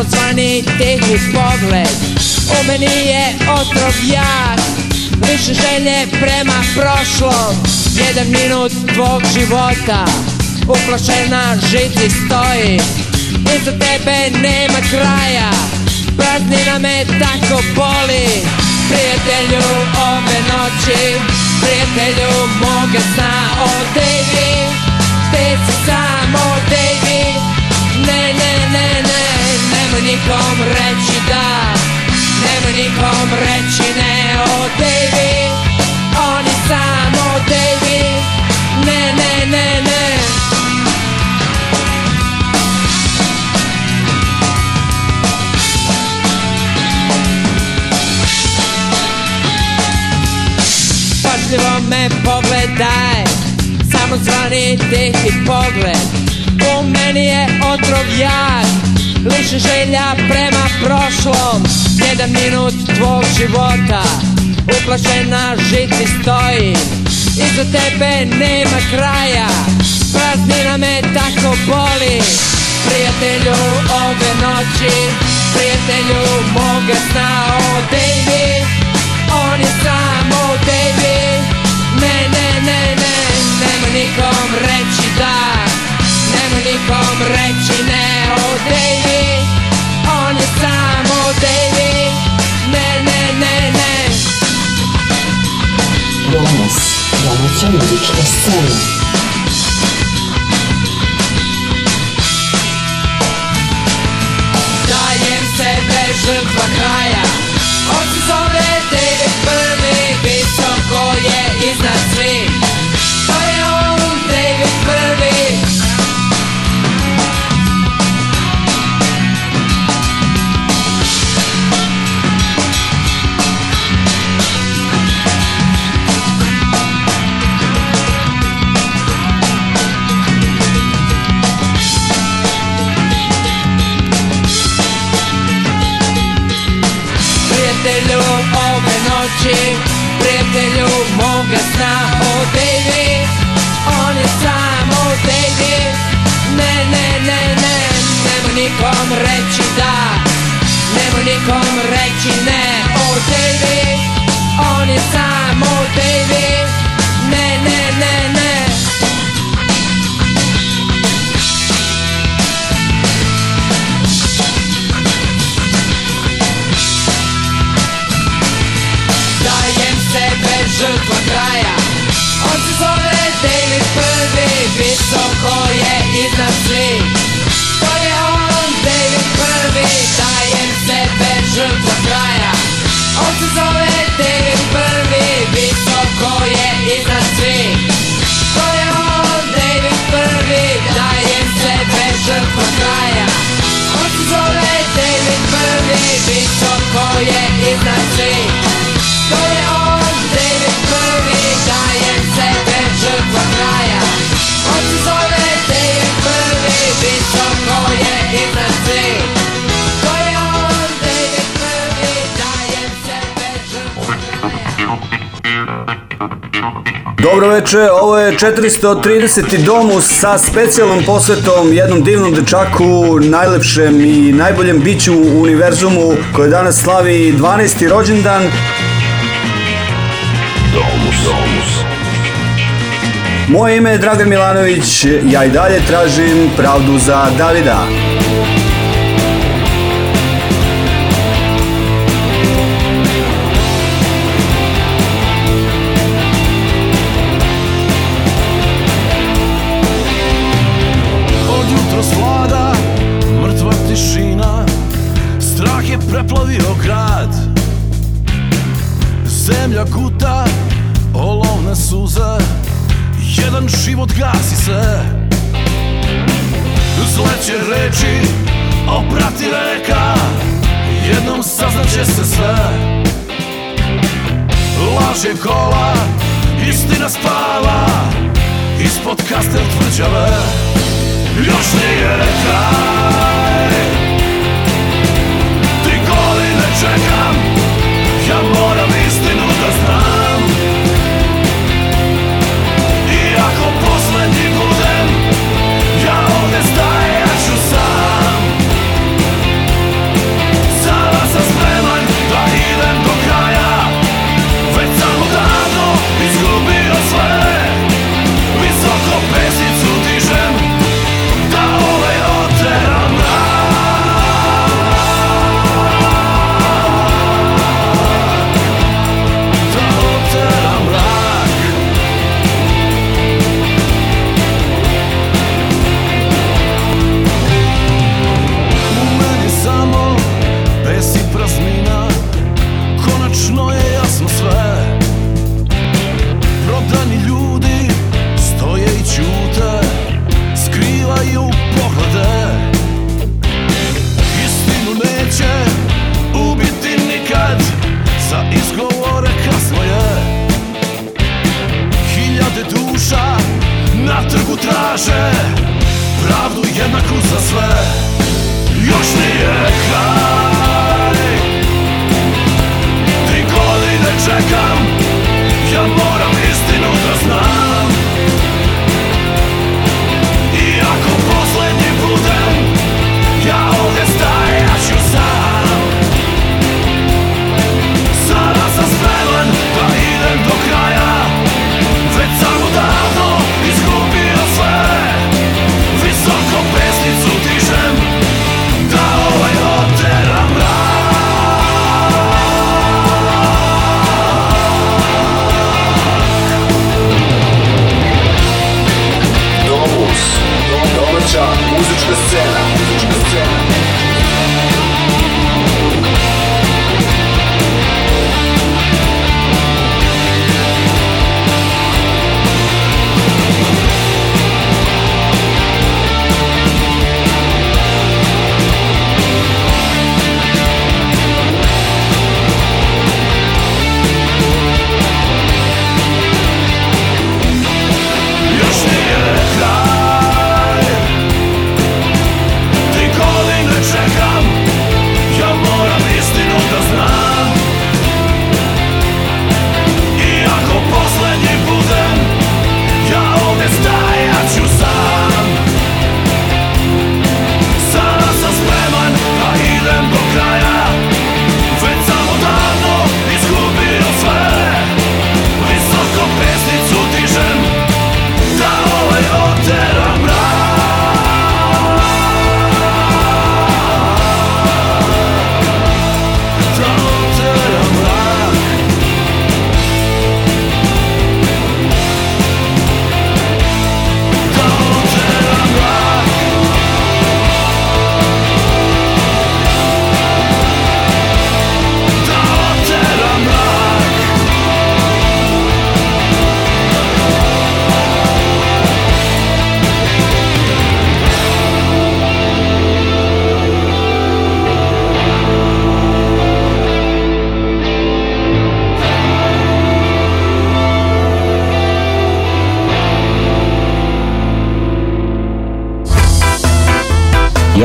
samozvani tehnut pogled U meni je otrov jak Više želje prema prošlom Jedan minut tvog života Uplašena žiti stoji Iza tebe nema kraja Praznina me tako boli Prijatelju ove noći Prijatelju moga sna ode nikom reći da Nemoj nikom reći ne O oh, Davy, on je ne, ne, ne, ne Pažljivo me pogledaj Samo zvani tihi pogled U meni je otrov jak Liše želja prema prošlom Jedan minut tvog života Uplašena žici stoji Iza tebe nema kraja Praznina me tako boli Prijatelju ove noći Prijatelju moga sna O Davy On je sam O Davy Ne, ne, ne, ne Nema nikom reći da Nemlikom reći ne o Davy On je samo Davy Ne, ne, ne, ne Danas, domaća muzička scena Dajem sebe žrtva kraja On se zove David prvi Visoko je iznad svih reći da Nemoj nikom reći ne Oh baby, on je sam Oh baby, ne, ne, ne, ne žrtva kraja On se zove David prvi Visoko je iznad svih To je on David prvi Dajem sebe žrtva kraja On se zove David prvi Visoko je iznad svih Dobro veče, ovo je 430. domu sa specijalnom posvetom jednom divnom dečaku, najlepšem i najboljem biću u univerzumu koji danas slavi 12. rođendan. Domus, domus. Moje ime je Dragan Milanović, ja i dalje tražim pravdu za Davida.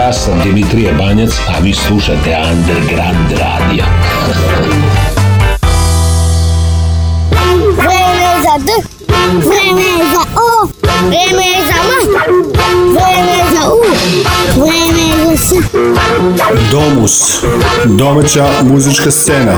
Ja sam Dimitrije Banjac, a vi slušate Underground Radio. Vreme je za D, vreme je za O, vreme je za M, vreme je za U, vreme je za S. Domus, domaća muzička scena.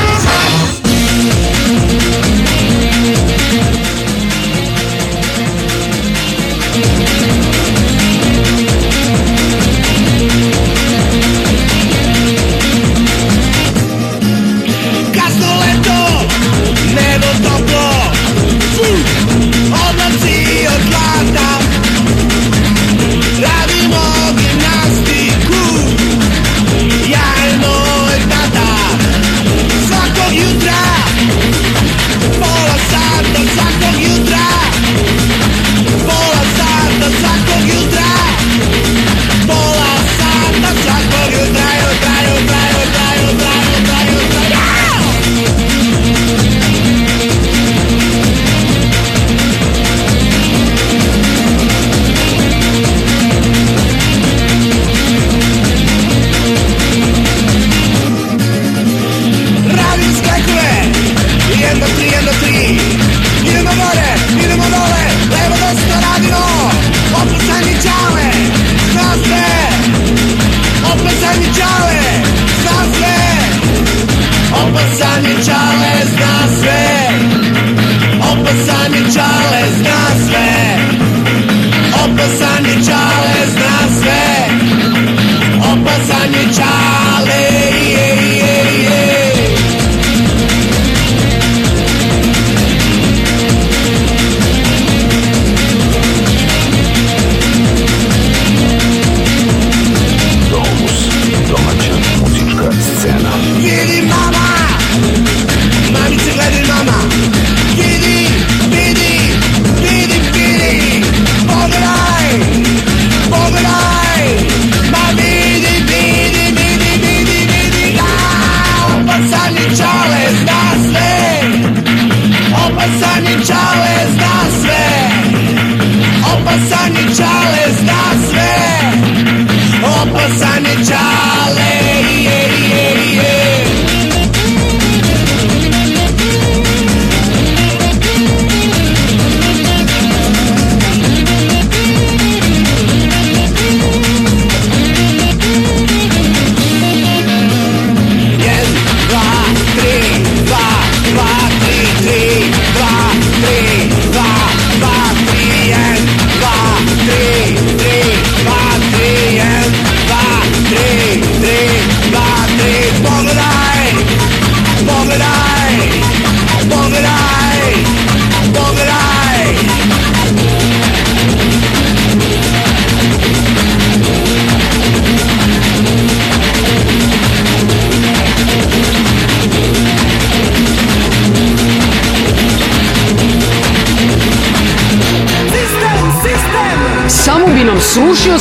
Opasani čale zna sve Opasani čale zna sve Opasani čale zna sve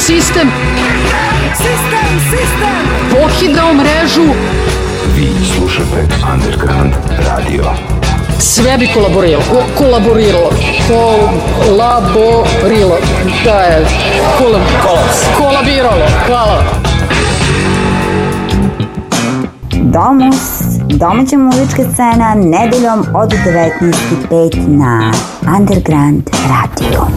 sistem. Sistem, sistem. Pohidao mrežu. Vi slušate Underground radio. Sve bi kolaboriralo. Ko, kolaboriralo. Kolaboriralo. Da je. Kolab, kolabiralo. Hvala. Domus domaća muzička scena nedeljom od 19.05 na Underground Radio.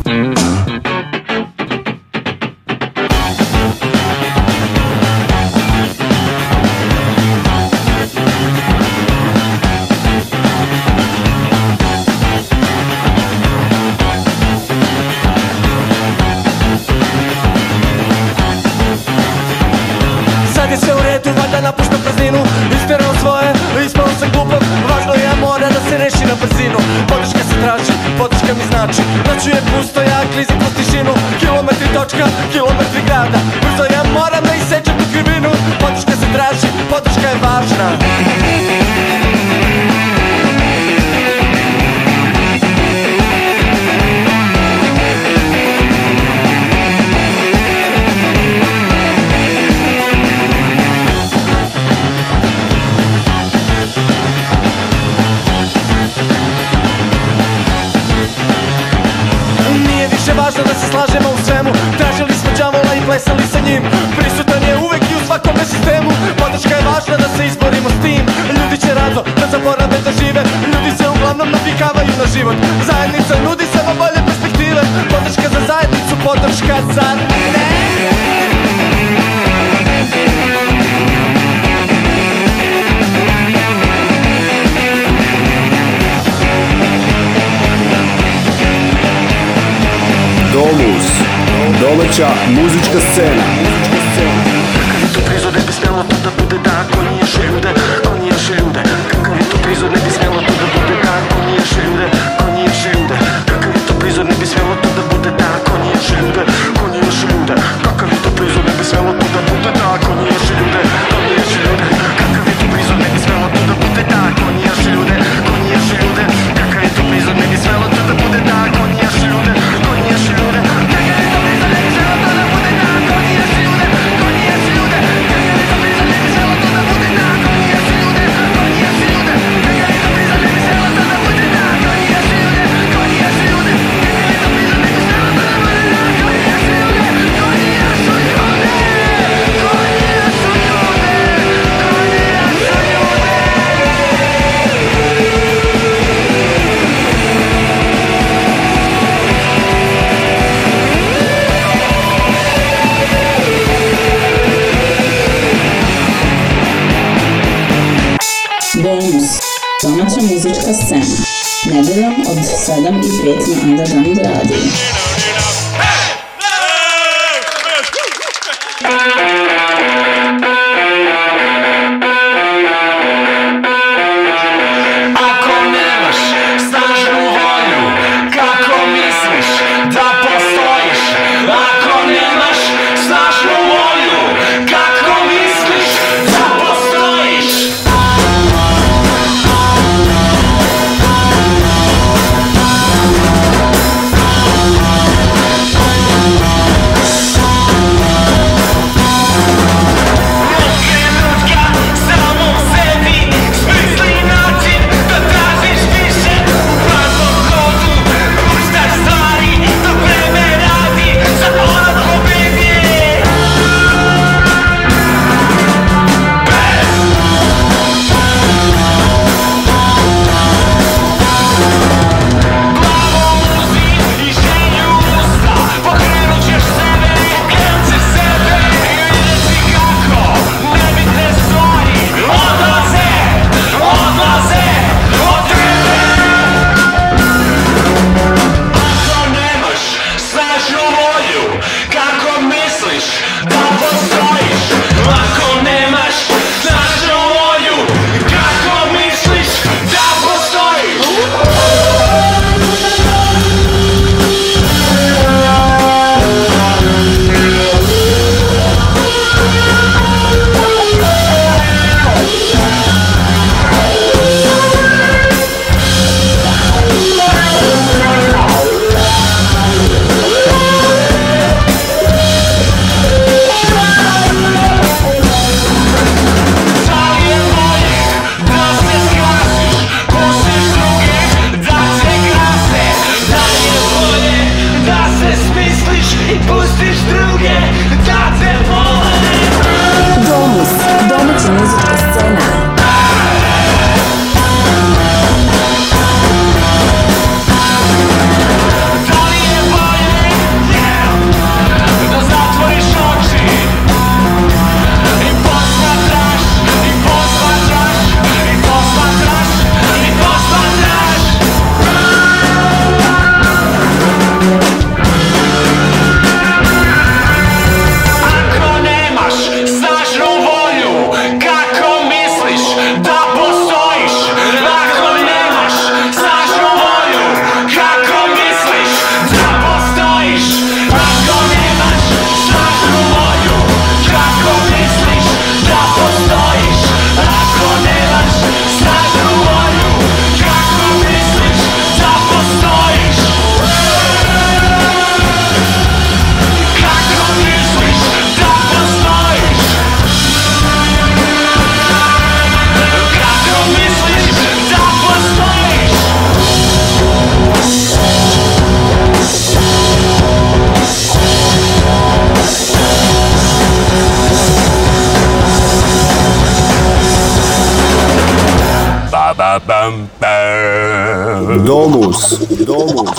Domus, Domus.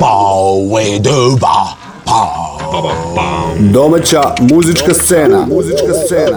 Pao do ba. Domaća muzička scena, muzička scena.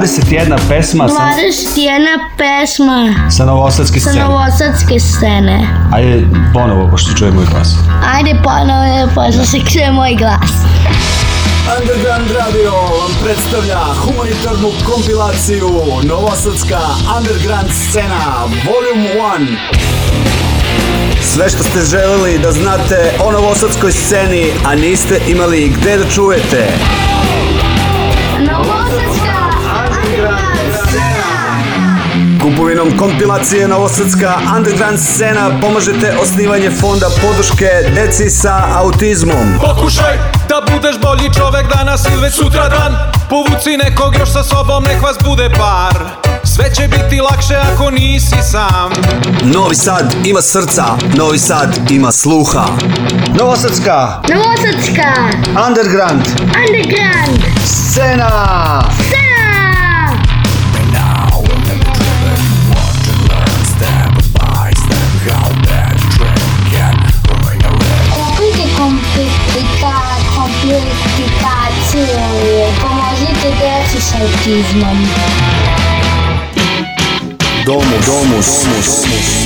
21 pesma sa... 21 pesma sa novosadske scene. Sa novosadske scene. Ajde ponovo, pošto čuje moj glas. Ajde ponovo, pošto se čuje moj glas. Underground Radio vam predstavlja humanitarnu kompilaciju Novosadska Underground scena Volume 1. Sve što ste želeli da znate o novosadskoj sceni, a niste imali gde da čujete. kupovinom kompilacije Novosadska underground scena pomažete osnivanje fonda podrške deci sa autizmom. Pokušaj da budeš bolji čovek danas ili već sutra dan Povuci nekog još sa sobom, nek vas bude par Sve će biti lakše ako nisi sam Novi Sad ima srca, Novi Sad ima sluha Novosadska Novosadska Underground Underground Scena Scena autizmom. Domus, domus, domus. domus.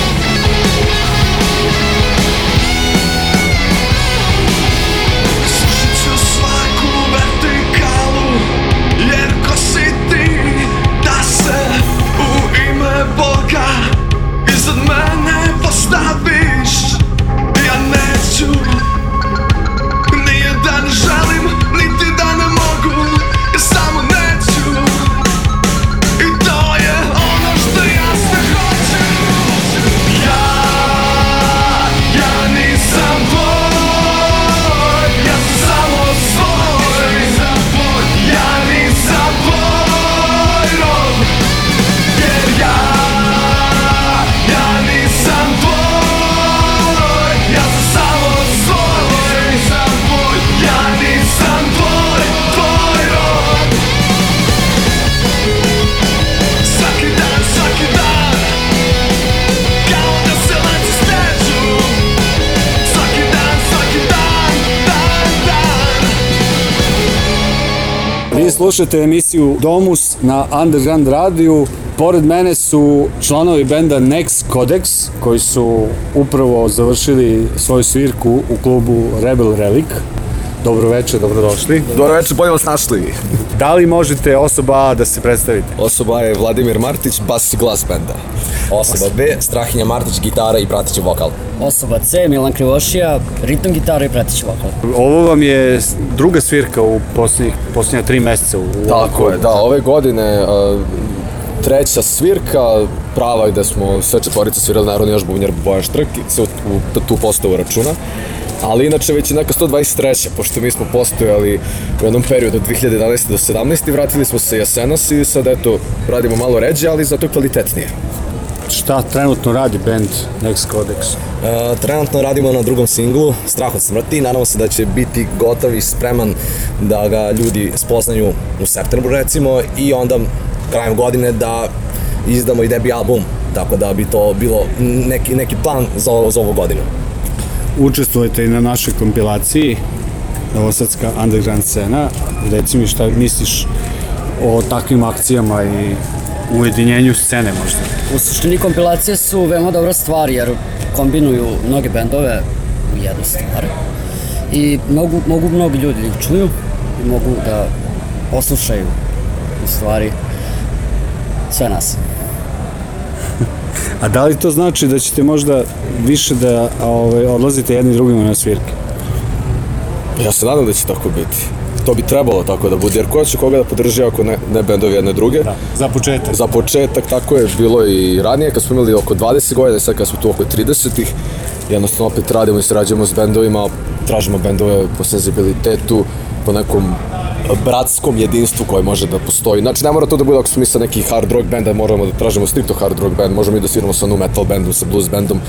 slušate emisiju Domus na Underground radiju. Pored mene su članovi benda Next Codex, koji su upravo završili svoju svirku u klubu Rebel Relic. Dobro večer, dobrodošli. Dobro večer, bolje vas našli. Da li možete osoba A da se predstavite? Osoba A je Vladimir Martić, bas i glas benda. Osoba B, Strahinja Martić, gitara i prateći vokal. Osoba C, Milan Krivošija, ritam gitara i prateći vokal. Ovo vam je druga svirka u posljednjih, posljednja tri meseca. U Tako je, da, ove godine e, treća svirka, prava je da smo sve četvorice svirali, naravno još bubnjar Bojan Štrk, se u, da tu postavu računa. Ali inače već je neka 123. pošto mi smo postojali u jednom periodu od 2011. do 2017. Vratili smo se jesenas i sad eto radimo malo ređe, ali zato kvalitetnije. Šta trenutno radi band Next Codex? Uh, trenutno radimo na drugom singlu, Strah od smrti, nadamo se da će biti gotov i spreman da ga ljudi spoznaju u septembru recimo i onda krajem godine da izdamo i debi album, tako da bi to bilo neki, neki plan za, za ovu godinu. Učestvujete i na našoj kompilaciji Novosadska underground scena, reci mi šta misliš o takvim akcijama i ujedinjenju scene možda? U suštini kompilacije su veoma dobra stvar jer kombinuju mnoge bendove u jednu stvar i mogu, mogu mnogi ljudi da ih čuju i mogu da poslušaju u stvari sve nas. A da li to znači da ćete možda više da ove, ovaj, odlazite jedni drugima na svirke? Ja se nadam da će tako biti to bi trebalo tako da bude, jer ko će koga da podrži ako ne, ne bendovi jedne druge. Da, za početak. Za početak, tako je bilo i ranije, kad smo imali oko 20 godina i sad kad smo tu oko 30-ih, jednostavno opet radimo i srađujemo s bendovima, tražimo bendove po senzibilitetu, po nekom bratskom jedinstvu koje može da postoji. Znači, ne mora to da bude ako smo mi sa neki hard rock band, da moramo da tražimo stripto hard rock band, možemo i da sviramo sa nu metal bandom, sa blues bandom,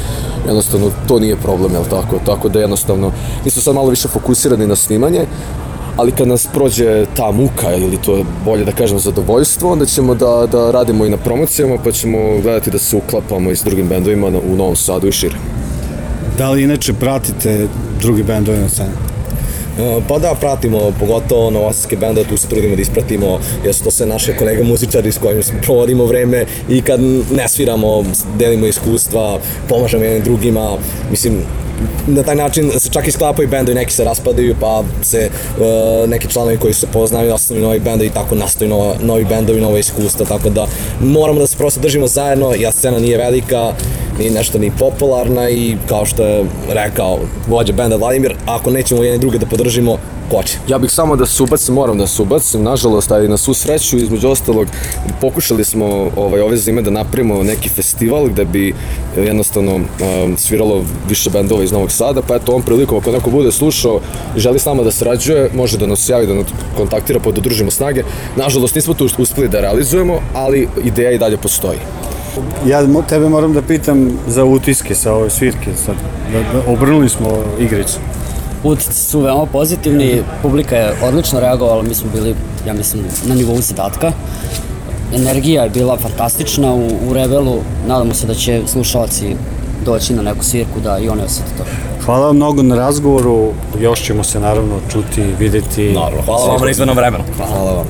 jednostavno to nije problem, jel tako? Tako da jednostavno, mi smo sad malo više fokusirani na snimanje, ali kad nas prođe ta muka ili to je bolje da kažem zadovoljstvo, onda ćemo da, da radimo i na promocijama pa ćemo gledati da se uklapamo i s drugim bendovima u Novom Sadu i šire. Da li inače pratite drugi bendovi na sceni? E, pa da, pratimo, pogotovo novosadske benda, tu se trudimo da ispratimo, jer su to sve naše kolege muzičari s kojim provodimo vreme i kad ne sviramo, delimo iskustva, pomažemo jednim drugima, mislim, na taj način se čak i sklapaju bendovi, neki se raspadaju, pa se uh, neki članovi koji se poznaju osnovi novi bendovi i tako nastaju nova, novi bendovi, nova iskustva, tako da moramo da se prosto držimo zajedno, ja scena nije velika, nije nešto ni popularna i kao što je rekao vođa benda Vladimir, ako nećemo jedne druge da podržimo, ko će? Ja bih samo da se ubacim, moram da se ubacim, nažalost, ali na svu sreću, između ostalog, pokušali smo ovaj, ove zime da napravimo neki festival gde bi eh, jednostavno um, sviralo više bendova iz Novog Sada, pa eto on prilikom ako neko bude slušao i želi s nama da sarađuje, može da nas javi, da nas kontaktira pa da družimo snage. Nažalost, nismo tu uspeli da realizujemo, ali ideja i dalje postoji. Ja tebe moram da pitam za utiske sa ove svirke sad. Da, da obrnuli smo igricu. Utisci su veoma pozitivni, publika je odlično reagovala, mi smo bili, ja mislim, na nivou zadatka. Energija je bila fantastična u, u Rebelu, nadamo se da će slušalci doći na neku svirku da i oni osete to. Hvala vam mnogo na razgovoru, još ćemo se naravno čuti, videti. Naravno, hvala vam na izvenom vremenu. Hvala vam.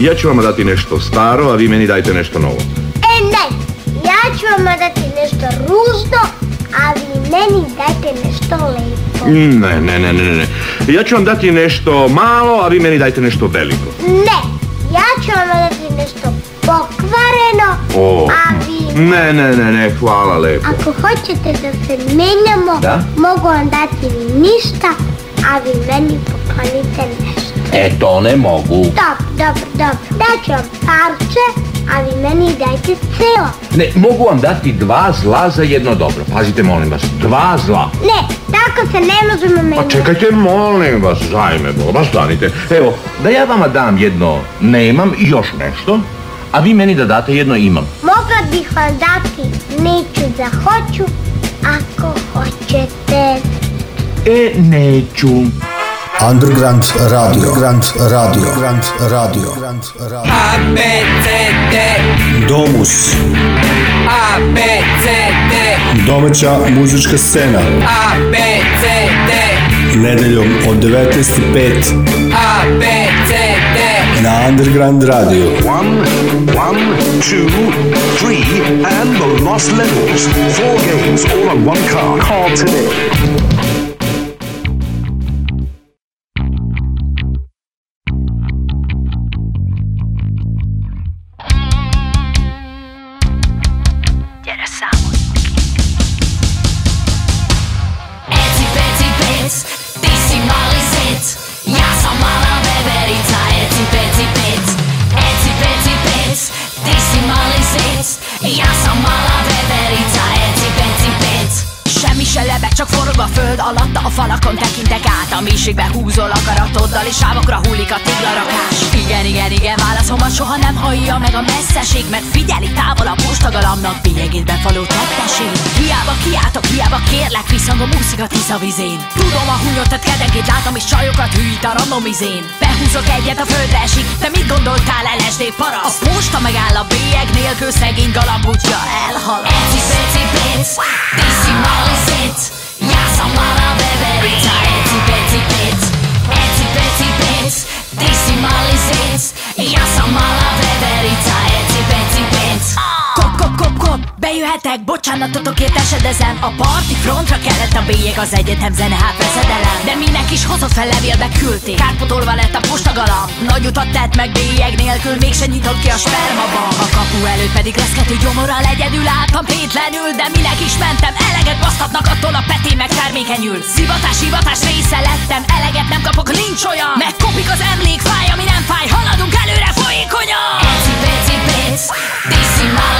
Ja ću vama dati nešto staro, a vi meni dajte nešto novo. E, ne. Ja ću vama dati nešto ružno, a vi meni dajte nešto lepo. Ne, ne, ne, ne, ne. Ja ću vam dati nešto malo, a vi meni dajte nešto veliko. Ne. Ja ću vam dati nešto pokvareno, a vi... Ne, ne, ne, ne, hvala lepo. Ako hoćete da se menjamo, da? mogu vam dati ništa, a vi meni poklonite nešto. E, to ne mogu. Dobro, dobro, dobro. Daću vam parče, a vi meni dajte celo. Ne, mogu vam dati dva zla za jedno dobro. Pazite, molim vas, dva zla. Ne, tako se ne možemo pa menjati. Pa čekajte, molim vas, zajme, dobro, stanite. Evo, da ja vama dam jedno nemam i još nešto, a vi meni da date jedno imam. Mogla bih vam dati neću da hoću, ako hoćete. E, neću. Underground Radio. Underground Radio. Underground Radio. Underground Radio. A, B, C, D. Domus. A, B, C, D. Domaća muzička scena. A, B, C, D. Nedeljom od 19.05. A, B, C, D. Na Underground Radio. One, one, two, three, and the lost levels. Four games all on one card. Call today. mala beverica, eci, peci, pec Semmi se csak forog a föld alatta A falakon tekintek át, a mélységbe húzol akaratoddal És sávokra hullik a tiglarakás Igen, igen, igen, válaszomat soha nem hallja meg a messzeség Mert figyeli távol a postagalamnak Bélyegét befaló tetteség Hiába kiáltok, hiába kérlek Visszhangom úszik a tisza vizén Tudom a hunyot, tehát kedegét látom És csajokat hűít a randomizén Lehúzok egyet, a földre esik Te mit gondoltál, LSD para? A posta megáll a bélyeg nélkül Szegény galambutja elhal Eci, peci, pénz, diszi, mali, szét Jászom már a beverica Eci, peci, pénz, eci, peci, pénz Diszi, mali, szét Jászom már a beverica Eci, peci, pénz Kop, kop, kop, kop, bejöhetek, bocsánatotokért esedezem A parti frontra kellett a bélyeg az egyetem zene hát veszedelem De minek is hozott fel levélbe küldték Kárpotolva lett a postagalap Nagy utat tett meg bélyeg nélkül Mégse nyitott ki a spermaba A kapu előtt pedig kettő gyomorral egyedül álltam Pétlenül, de minek is mentem Eleget basztatnak attól a peti meg termékenyül Szivatás, hivatás része lettem Eleget nem kapok, nincs olyan Megkopik az emlék, fáj, ami nem fáj Haladunk előre folyékonyan Eci, péci, péc, diszimálat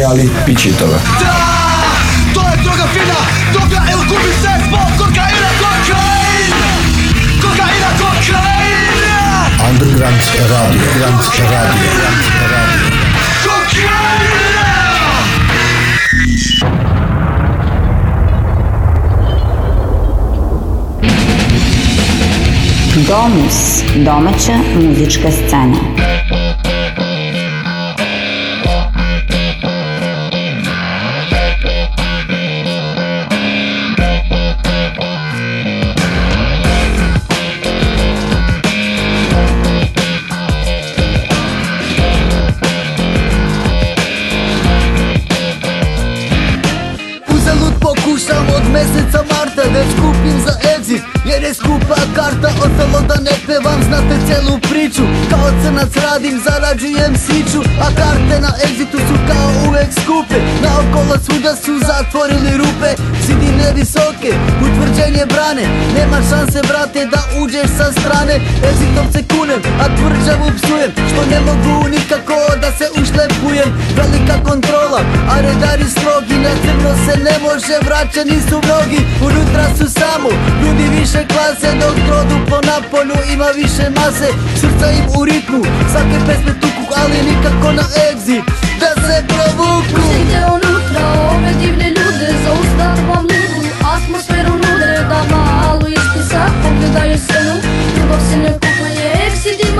manje, ali bit će i toga. Da! To je droga fina! Droga, evo kupi se zbog kokaina, kokain! Kokaina, kokain! Underground radio, Grand radio, Grand radio. Domus, domaća muzička scena. kao crnac radim, zarađujem siću A karte na egzitu su kao uvek skupe Naokolo svuda su zatvorili rupe Zidine visoke, utvrđenje brane Nema šanse brate da uđeš sa strane Egzitom se kunem, a tvrđavu psujem Što ne mogu nikako da se ušlem kujem Velika kontrola, a redari strogi Na crno se ne može, vraća nisu mnogi Unutra su samo ljudi više klase Dok trodu po napolju ima više mase Srca im u ritmu, svake pesme tuku Ali nikako na exit, da se provuku Pustite unutra ove divne ljude Zaustav vam ludu, atmosferu nude Da malo isti sad pogledaju scenu Ljubav se ne kupuje, exit ima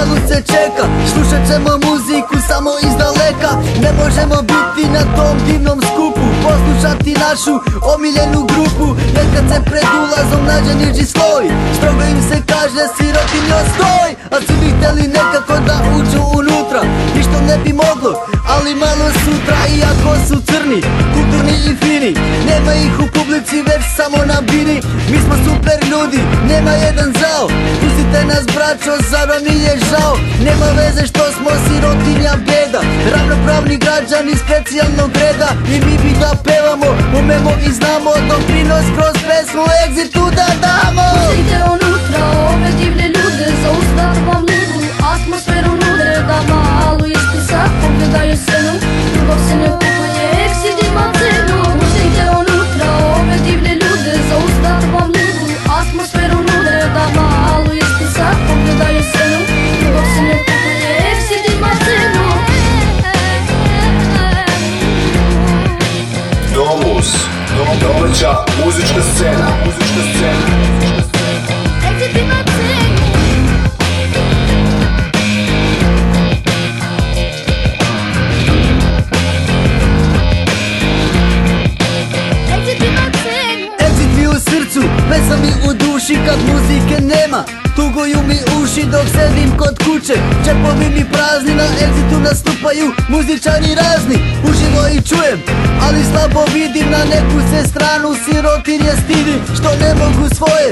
Stanu se čeka Slušat ćemo muziku samo iz daleka Ne možemo biti na tom divnom skupu Poslušati našu omiljenu grupu Jer kad se pred ulazom nađe niži sloj Strogo im se kaže sirotinjo stoj A svi bi htjeli nekako da uđu u sutra Ništa ne bi moglo, ali malo sutra I ako su crni, kulturni i fini Nema ih u publici, već samo na bini Mi smo super ljudi, nema jedan zao Pustite nas braćo, zara nije je žao Nema veze što smo sirotinja beda Ravnopravni građani specijalnog reda I mi bi ga pevamo, umemo i znamo Doprinos kroz pesmu, egzitu da damo Pustite unutra ove divne ljude Zaustavamo dalje senu Dok se ne kupuje, ek sedim na cenu Muzica unutra, ove divne ljude Zaustavljam vam ludu, atmosferu nude Da malo isti sad pogledaju senu Dok se ne kupuje, Pesam mi u duši kad muzike nema Tuguju mi uši dok sedim kod kuće Čepovi mi prazni na egzitu nastupaju Muzičani razni, uživo i čujem Ali slabo vidim na neku se stranu Sirotinje stidi što ne mogu svoje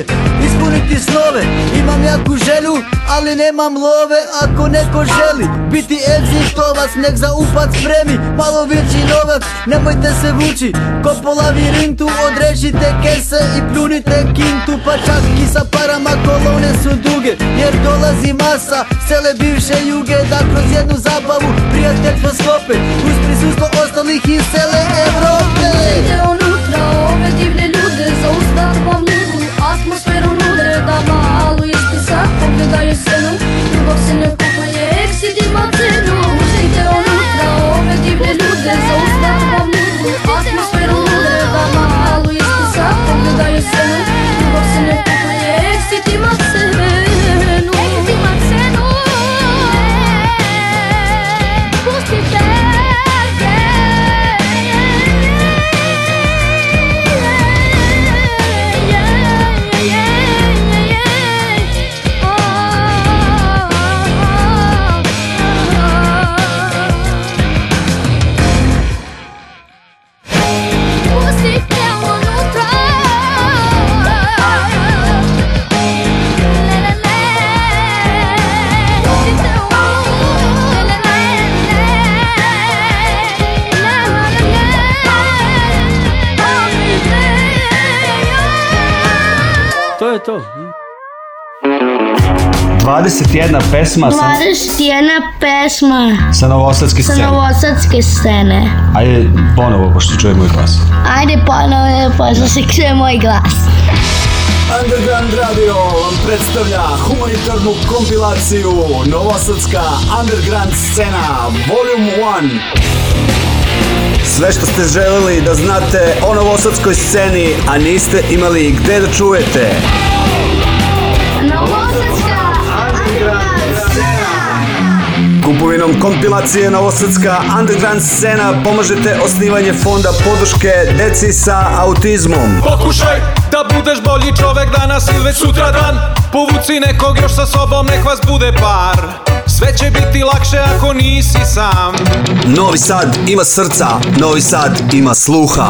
Ispuniti snove, imam jaku želju Ali nemam love ako neko želi Biti egzitovac, nek za upad spremi Malo veći novac, nemojte se vući Ko po lavirintu odrežite kese I pljunite kintu Pa čak i sa parama kolone su duge Jer dolazi masa sele bivše juge Da kroz jednu zabavu prijateljstvo skope Uz prisustvo ostalih iz cele Evrope Ide unutra ove divne ljude Zauzdat vam ljubu atmosferu nude Da malo isti sad pogledaju senu Ljubav se ne to. 21 pesma 21 sa... pesma sa novosadske scene. Sa novosadske scene. Ajde ponovo, pošto čuje moj glas. Ajde ponovo, pošto se čuje moj glas. Underground Radio vam predstavlja humanitarnu kompilaciju Novosadska Underground scena Volume 1. Sve što ste želeli da znate o novosadskoj sceni, a niste imali gde da čujete. kupovinom kompilacije Novosadska underground scena pomažete osnivanje fonda podrške deci sa autizmom. Pokušaj da budeš bolji čovek danas ili već sutra dan Povuci nekog još sa sobom, nek vas bude par Sve će biti lakše ako nisi sam Novi Sad ima srca, Novi Sad ima sluha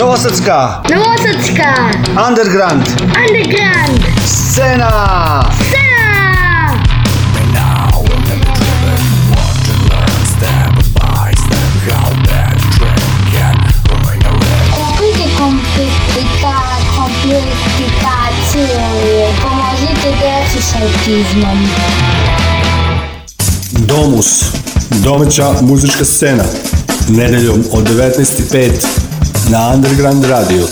Novosadska Novosadska Underground Underground Scena Scena Silonije, pomozite deci sa autizmom. Domus, domaća muzička scena, nedeljom od 19.05 na Underground Radio.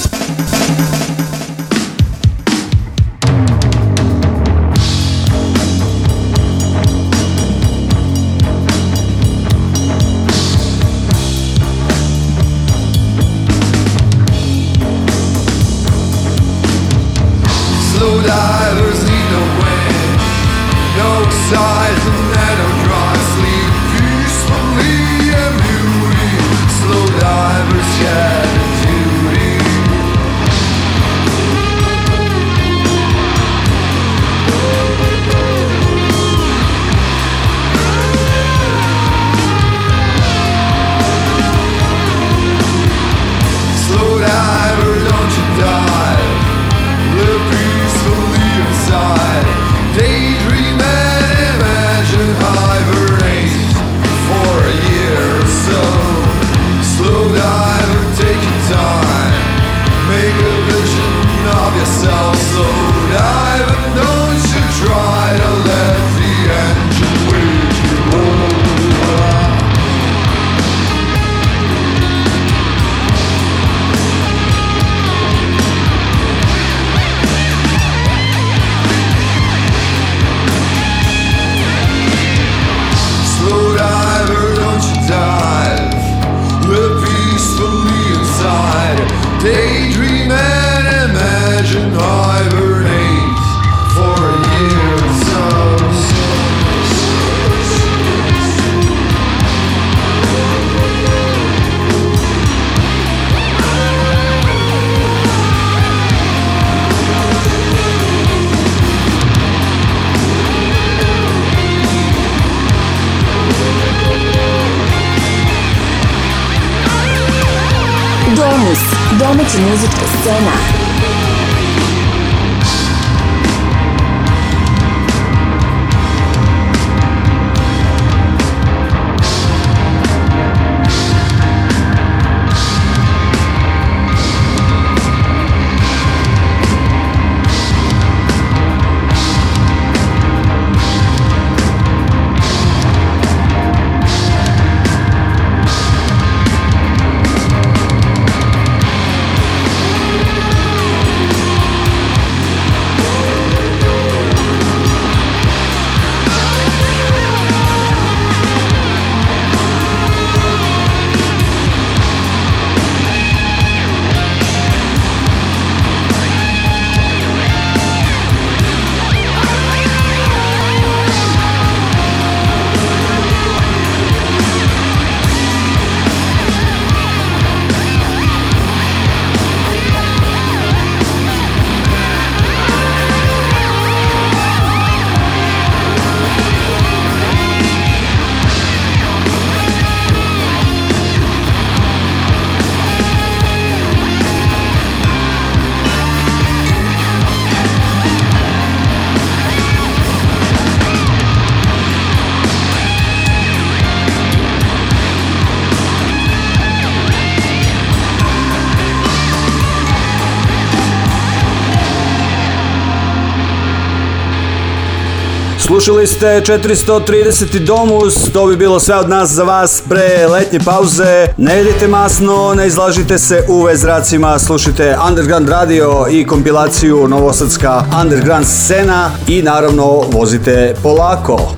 Slušali ste 430. Domus, to bi bilo sve od nas za vas pre letnje pauze. Ne jedite masno, ne izlažite se u zracima, slušite Underground Radio i kompilaciju Novosadska Underground scena i naravno vozite polako.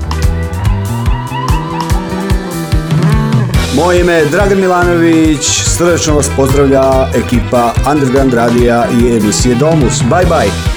Moje ime je Dragan Milanović, srdečno vas pozdravlja ekipa Underground Radija i emisije Domus. Bye bye!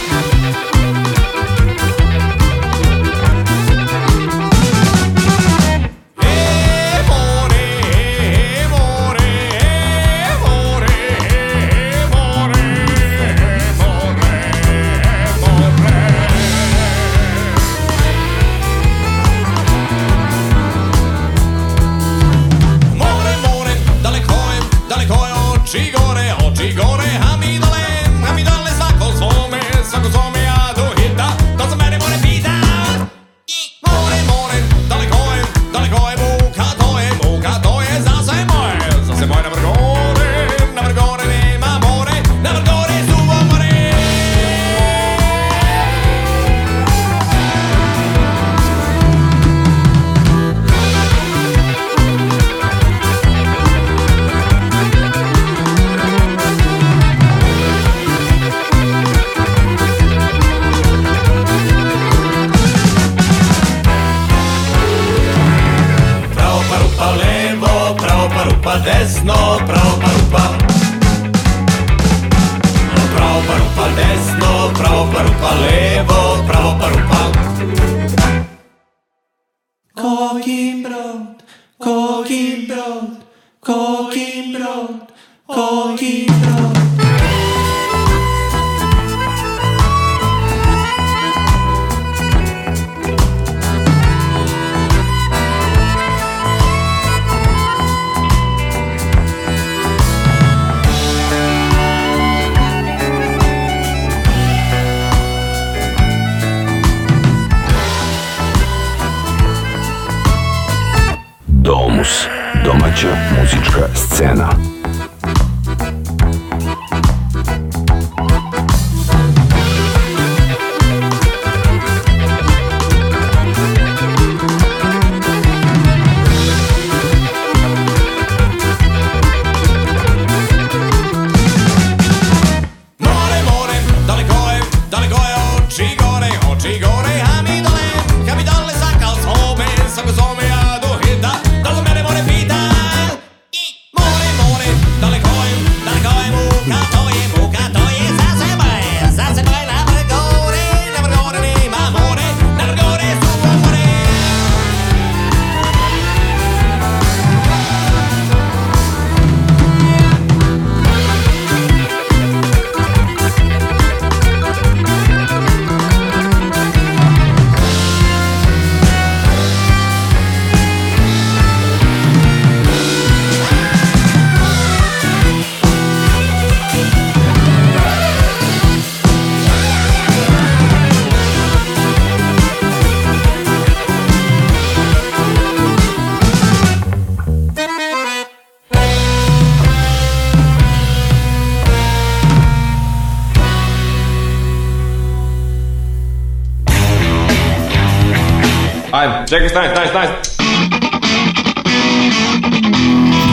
nice, nice, nice, nice.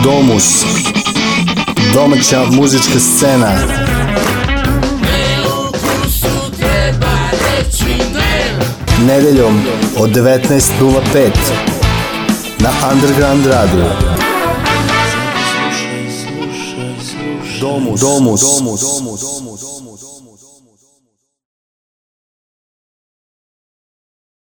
Domus. Domaća muzička scena. Nedeljom od 19.05 na Underground Radio. Domus. Domus. Domus.